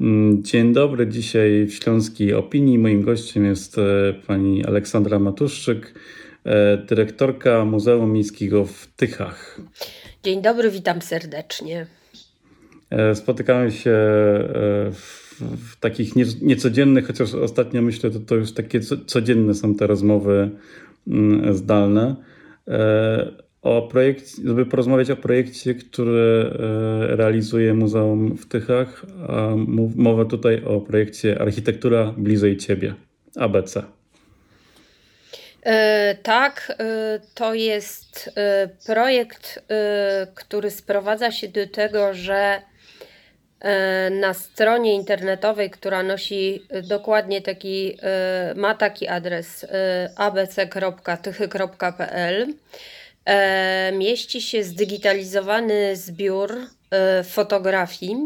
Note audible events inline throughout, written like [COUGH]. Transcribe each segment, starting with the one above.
Mm, dzień dobry. Dzisiaj w Śląskiej Opinii moim gościem jest e, pani Aleksandra Matuszczyk, e, dyrektorka Muzeum Miejskiego w Tychach. Dzień dobry, witam serdecznie. E, spotykamy się w, w takich nie, niecodziennych, chociaż ostatnio myślę, że to już takie codzienne są te rozmowy mm, zdalne o projekcie, żeby porozmawiać o projekcie, który e, realizuje Muzeum w Tychach. Mowa tutaj o projekcie Architektura bliżej Ciebie, ABC. E, tak, e, to jest projekt, który sprowadza się do tego, że na stronie internetowej, która nosi dokładnie taki, ma taki adres abc.tychy.pl, mieści się zdigitalizowany zbiór e, fotografii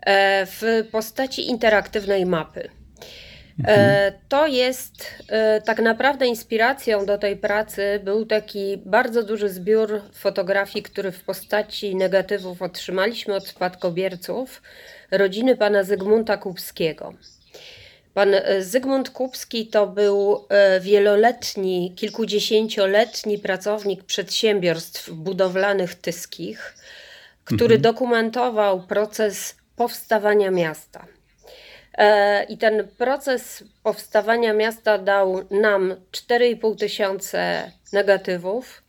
e, w postaci interaktywnej mapy. Mhm. To jest tak naprawdę inspiracją do tej pracy był taki bardzo duży zbiór fotografii, który w postaci negatywów otrzymaliśmy od spadkobierców rodziny pana Zygmunta Kubskiego. Pan e, Zygmunt Kupski to był e, wieloletni, kilkudziesięcioletni pracownik przedsiębiorstw budowlanych tyskich, który mhm. dokumentował proces powstawania miasta. E, I ten proces powstawania miasta dał nam 4,5 tysiące negatywów,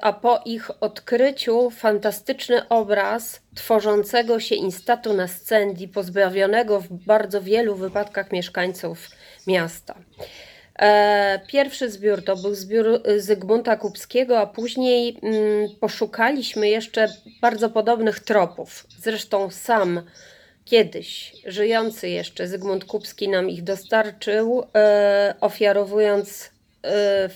a po ich odkryciu fantastyczny obraz tworzącego się instatu na scendi, pozbawionego w bardzo wielu wypadkach mieszkańców miasta. E, pierwszy zbiór to był zbiór Zygmunta Kupskiego, a później mm, poszukaliśmy jeszcze bardzo podobnych tropów. Zresztą sam kiedyś żyjący jeszcze Zygmunt Kupski nam ich dostarczył, e, ofiarowując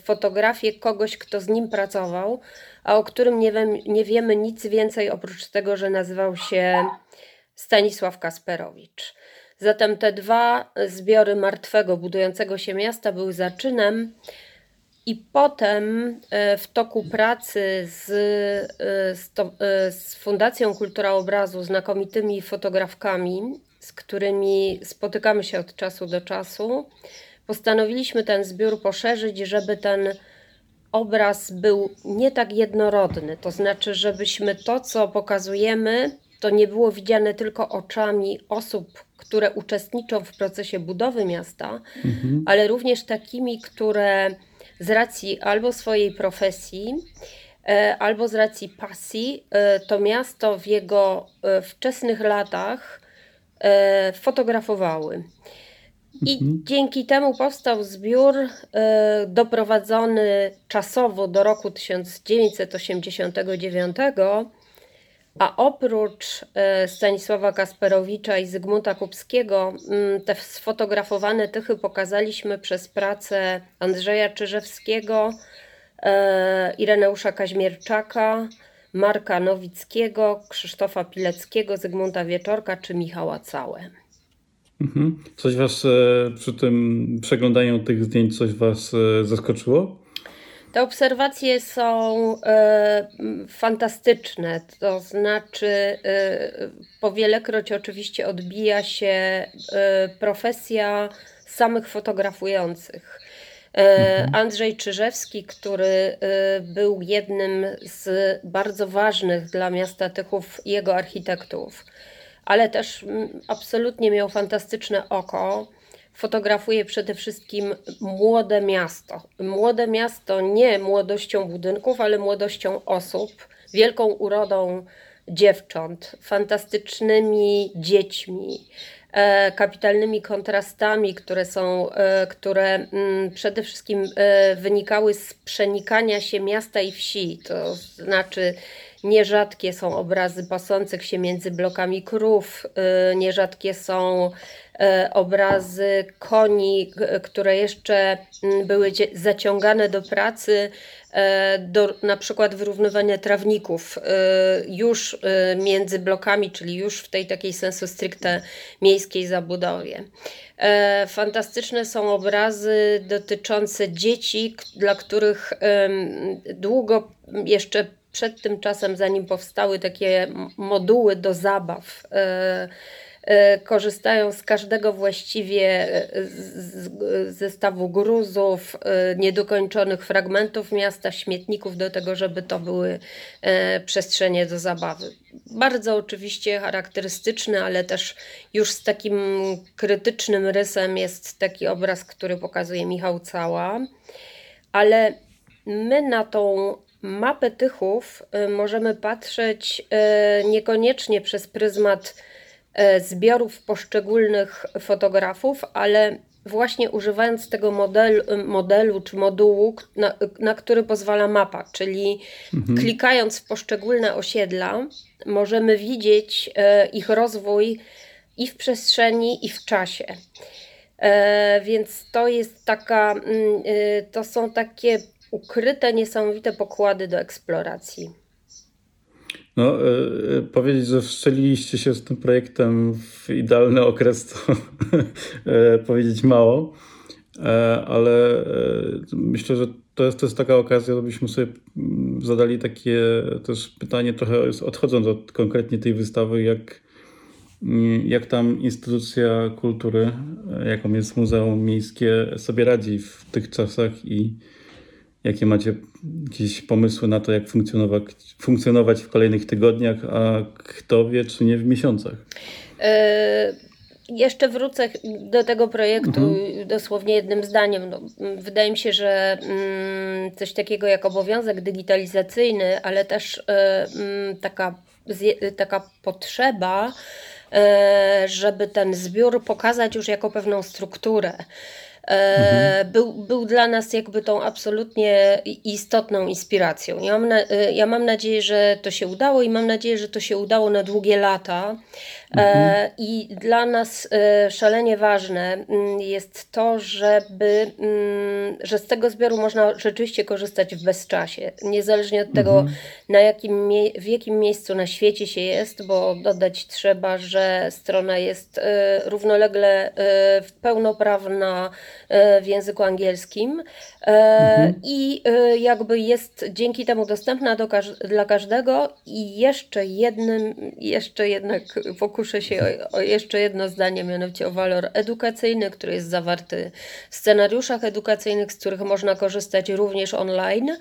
fotografię kogoś, kto z nim pracował, a o którym nie, wiem, nie wiemy nic więcej oprócz tego, że nazywał się Stanisław Kasperowicz. Zatem te dwa zbiory martwego, budującego się miasta były zaczynem. I potem y, w toku pracy z, y, z, to, z Fundacją Kultura Obrazu, znakomitymi fotografkami, z którymi spotykamy się od czasu do czasu, postanowiliśmy ten zbiór poszerzyć, żeby ten obraz był nie tak jednorodny. To znaczy, żebyśmy to, co pokazujemy, to nie było widziane tylko oczami osób, które uczestniczą w procesie budowy miasta, mhm. ale również takimi, które z racji albo swojej profesji, e, albo z racji pasji, e, to miasto w jego e, wczesnych latach fotografowały. I mhm. dzięki temu powstał zbiór y, doprowadzony czasowo do roku 1989, a oprócz y, Stanisława Kasperowicza i Zygmunta Kupskiego, y, te sfotografowane tychy pokazaliśmy przez pracę Andrzeja Czyżewskiego, Ireneusza Kaźmierczaka, Marka Nowickiego, Krzysztofa Pileckiego, Zygmunta Wieczorka czy Michała Całe. Mhm. Coś was e, przy tym przeglądaniu tych zdjęć, coś was e, zaskoczyło? Te obserwacje są e, fantastyczne, to znaczy e, powielekroć oczywiście odbija się e, profesja samych fotografujących. E, mhm. Andrzej Czyżewski, który e, był jednym z bardzo ważnych dla miasta Tychów jego architektów ale też mm, absolutnie miał fantastyczne oko. Fotografuje przede wszystkim młode miasto. Młode miasto nie młodością budynków, ale młodością osób, wielką urodą dziewcząt, fantastycznymi dziećmi, e, kapitalnymi kontrastami, które są, e, które mm, przede wszystkim e, wynikały z przenikania się miasta i wsi. To znaczy Nierzadkie są obrazy pasących się między blokami krów, y, nierzadkie są y, obrazy koni, które jeszcze były zaciągane do pracy, y, do na przykład wyrównywania trawników już między blokami, czyli już w tej takiej sensu stricte miejskiej zabudowie. Fantastyczne są obrazy dotyczące dzieci, dla których długo jeszcze przed tym czasem, zanim powstały takie moduły do zabaw, e, e, korzystają z każdego właściwie zestawu gruzów, niedokończonych fragmentów miasta, śmietników do tego, żeby to były przestrzenie do zabawy. Bardzo oczywiście charakterystyczny, ale też już z takim krytycznym rysem jest taki obraz, który pokazuje Michał Cała. Ale my na tą mapę Tychów y, możemy patrzeć y, niekoniecznie przez pryzmat y, zbiorów poszczególnych fotografów, ale właśnie używając tego modelu, modelu czy modułu, na, na który pozwala mapa, czyli mhm. klikając w poszczególne osiedla, możemy widzieć ich rozwój i w przestrzeni, i w czasie. E, więc to jest taka, mm, to są takie ukryte niesamowite pokłady do eksploracji. No, y, powiedzieć, że wszczeliliście się z tym projektem w idealny okres, to [LAUGHS] powiedzieć mało, ale myślę, że to jest, to jest taka okazja, żebyśmy sobie mm, zadali takie też pytanie, trochę odchodząc od konkretnie tej wystawy, jak, mm, jak tam instytucja kultury, jaką jest Muzeum Miejskie, sobie radzi w tych czasach i Jakie macie jakieś pomysły na to, jak funkcjonować, funkcjonować w kolejnych tygodniach, a kto wie, czy nie w miesiącach? E, jeszcze wrócę do tego projektu mhm. dosłownie jednym zdaniem. No, wydaje mi się, że mm, coś takiego jak obowiązek digitalizacyjny, ale też mm, taka, taka potrzeba, e, żeby ten zbiór pokazać już jako pewną strukturę. Mhm. Był, był dla nas jakby tą absolutnie istotną inspiracją. Ja mam, na, e, ja mam nadzieję, że to się udało i mam nadzieję, że to się udało na długie lata. Mhm. I dla nas e, szalenie ważne mm, jest to, żeby, mm, że z tego zbioru można rzeczywiście korzystać w bezczasie. Niezależnie od tego, mhm. na jakim, w jakim miejscu na świecie się jest, bo dodać trzeba, że strona jest równolegle pełnoprawna E, w języku angielskim e, mhm. i e, jakby jest dzięki temu dostępna do, dla każdego i jeszcze jednym, jeszcze jednak pokuszę się o, o jeszcze jedno zdanie, mianowicie o walor edukacyjny, który jest zawarty w scenariuszach edukacyjnych, z których można korzystać również online.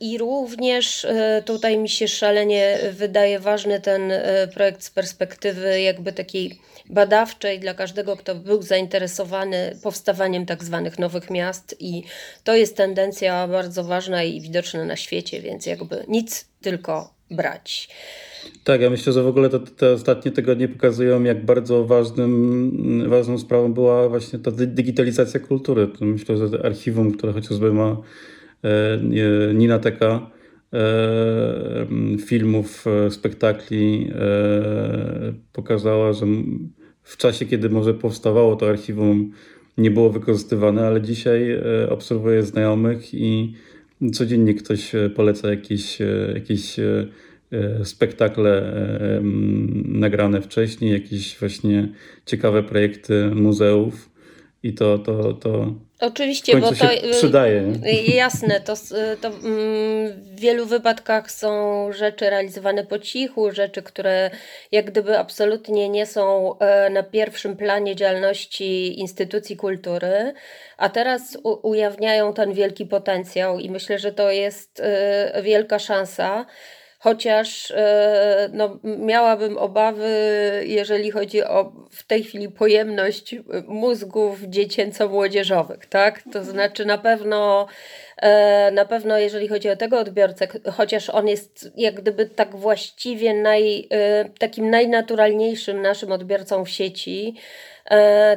I również tutaj mi się szalenie wydaje ważny ten projekt z perspektywy jakby takiej badawczej dla każdego, kto był zainteresowany powstawaniem tak zwanych nowych miast i to jest tendencja bardzo ważna i widoczna na świecie, więc jakby nic tylko brać. Tak, ja myślę, że w ogóle te, te ostatnie tygodnie pokazują, jak bardzo ważnym, ważną sprawą była właśnie ta digitalizacja kultury. Myślę, że archiwum, które chociażby ma e, Ninateka, e, filmów, e, spektakli pokazała, że w czasie, kiedy może powstawało to archiwum, nie było wykorzystywane, ale dzisiaj obserwuję znajomych i codziennie ktoś poleca jakieś, jakieś spektakle nagrane wcześniej, jakieś właśnie ciekawe projekty muzeów i to, to, to Oczywiście, bo to y, przydaje. Jasne, to, to mm, w wielu wypadkach są rzeczy realizowane po cichu, rzeczy, które jak gdyby absolutnie nie są e, na pierwszym planie działalności instytucji kultury, a teraz ujawniają ten wielki potencjał i myślę, że to jest wielka szansa chociaż e, no, miałabym obawy, jeżeli chodzi o w tej chwili pojemność mózgów dziecięco-młodzieżowych, tak? To znaczy na pewno e, na pewno jeżeli chodzi o tego odbiorcę, chociaż on jest jak gdyby tak właściwie naj, e, takim najnaturalniejszym naszym odbiorcą w sieci,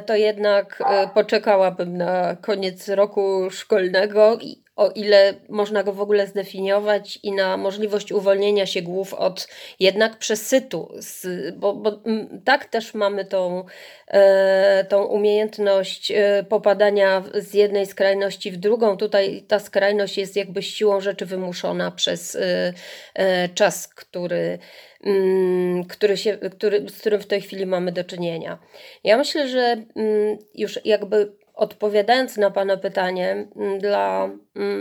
to jednak poczekałabym na koniec roku szkolnego i o ile można go w ogóle zdefiniować i na możliwość uwolnienia się głów od jednak przesytu, z, bo, bo tak też mamy tą, e, tą umiejętność e, popadania z jednej skrajności w drugą. Tutaj ta skrajność jest jakby siłą rzeczy wymuszona przez e, e czas, który mm, który się, który, z którym w tej chwili mamy do czynienia. Ja myślę, że mm, już jakby odpowiadając na Pana pytanie, dla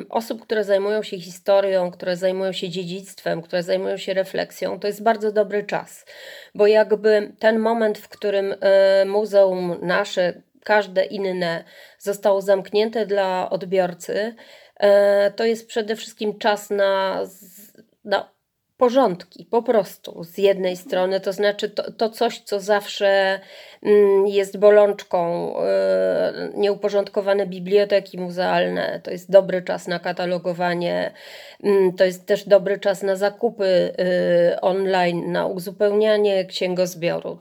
osób, które zajmują się historią, które zajmują się dziedzictwem, które zajmują się refleksją, to jest bardzo dobry czas, bo jakby ten moment, w którym e, muzeum nasze, każde inne zostało zamknięte dla odbiorcy, e, to jest przede wszystkim czas na, na porządki, po prostu. Z jednej strony, to znaczy to, to coś, co zawsze mm, jest bolączką, yy, nieuporządkowane biblioteki muzealne, to jest dobry czas na katalogowanie, yy, to jest też dobry czas na zakupy yy, online, na uzupełnianie księgozbioru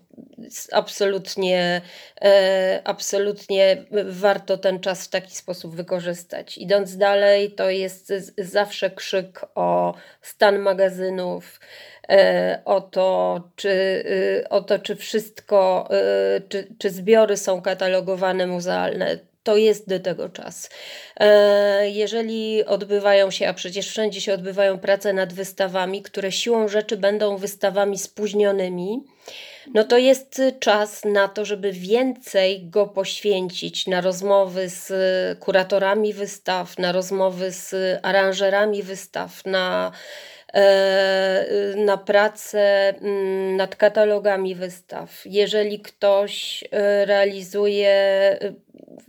absolutnie, e, absolutnie warto ten czas w taki sposób wykorzystać. Idąc dalej, to jest zawsze krzyk o stan magazynów, e, o to, czy, y, o to, czy wszystko, czy, czy zbiory są katalogowane muzealne to jest do tego czas. E, jeżeli odbywają się, a przecież wszędzie się odbywają prace nad wystawami, które siłą rzeczy będą wystawami spóźnionymi, no to jest czas na to, żeby więcej go poświęcić na rozmowy z kuratorami wystaw, na rozmowy z aranżerami wystaw, na e, na pracę mm, nad katalogami wystaw. Jeżeli ktoś e, realizuje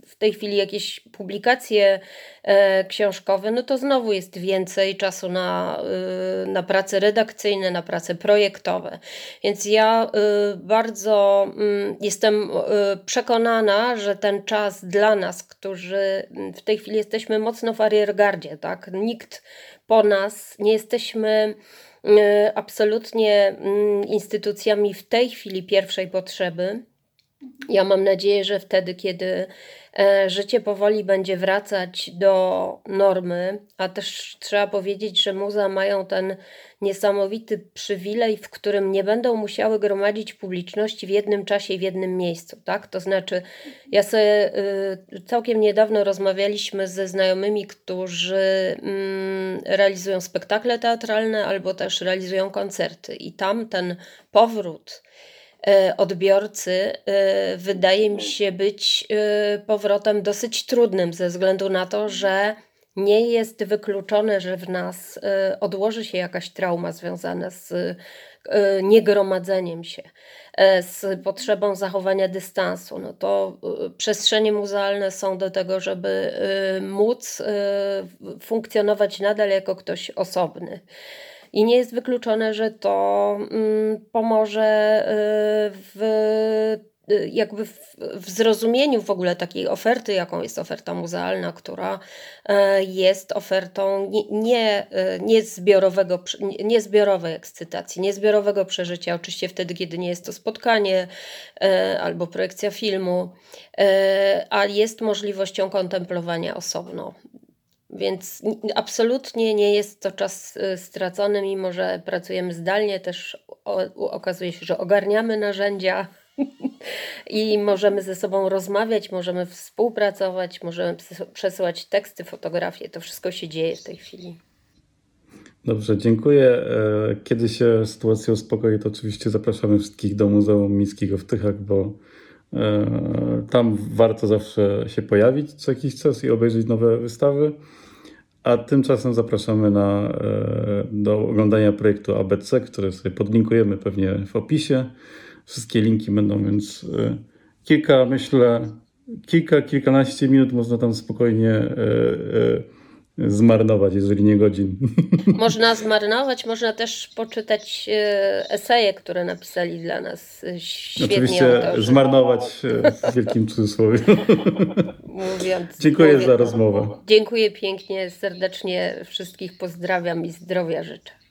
w tej chwili jakieś publikacje e, książkowe, no to znowu jest więcej czasu na, e, na prace redakcyjne, na prace projektowe. Więc ja e, bardzo mm, jestem przekonana, że ten czas dla nas, którzy w tej chwili jesteśmy mocno w ariergardzie, tak? Nikt po nas, nie jesteśmy absolutnie mm, instytucjami w tej chwili pierwszej potrzeby ja mam nadzieję, że wtedy, kiedy e, życie powoli będzie wracać do normy, a też trzeba powiedzieć, że muzea mają ten niesamowity przywilej, w którym nie będą musiały gromadzić publiczności w jednym czasie i w jednym miejscu. Tak? To znaczy, ja sobie y, całkiem niedawno rozmawialiśmy ze znajomymi, którzy mm, realizują spektakle teatralne albo też realizują koncerty, i tam ten powrót odbiorcy e, wydaje mi się być e, powrotem dosyć trudnym ze względu na to, że nie jest wykluczone, że w nas odłoży się jakaś trauma związana z niegromadzeniem się, z potrzebą zachowania dystansu. No to przestrzenie muzealne są do tego, żeby móc funkcjonować nadal jako ktoś osobny. I nie jest wykluczone, że to mm, pomoże y, w y, jakby w, w, zrozumieniu w ogóle takiej oferty, jaką jest oferta muzealna, która e, jest ofertą nie, nie, e, nie, zbiorowego, nie zbiorowej ekscytacji, nie zbiorowego przeżycia, oczywiście wtedy, kiedy nie jest to spotkanie e, albo projekcja filmu, a jest możliwością kontemplowania osobno. Więc absolutnie nie jest to czas y, stracony, mimo że pracujemy zdalnie, też okazuje się, że ogarniamy narzędzia [LAUGHS] i możemy ze sobą rozmawiać, możemy współpracować, możemy przesyłać teksty, fotografie. To wszystko się dzieje w tej chwili. Dobrze, dziękuję. E, kiedy się sytuacja uspokoi, to oczywiście zapraszamy wszystkich do Muzeum Miejskiego w Tychach, bo e, tam warto zawsze się pojawić co jakiś czas i obejrzeć nowe wystawy. A tymczasem zapraszamy na, e, do oglądania projektu ABC, który sobie podlinkujemy pewnie w opisie. Wszystkie linki będą, więc e, kilka, myślę, kilka, kilkanaście minut można tam spokojnie e, zmarnować, jeżeli nie godzin. [LAUGHS] Można zmarnować, można też poczytać eseje, które napisali dla nas świetnie Oczywiście autorzy. zmarnować w wielkim cudzysłowie. [LAUGHS] Mówiąc, Dziękuję mówiąc, za rozmowę. Dziękuję pięknie, serdecznie wszystkich pozdrawiam i zdrowia życzę.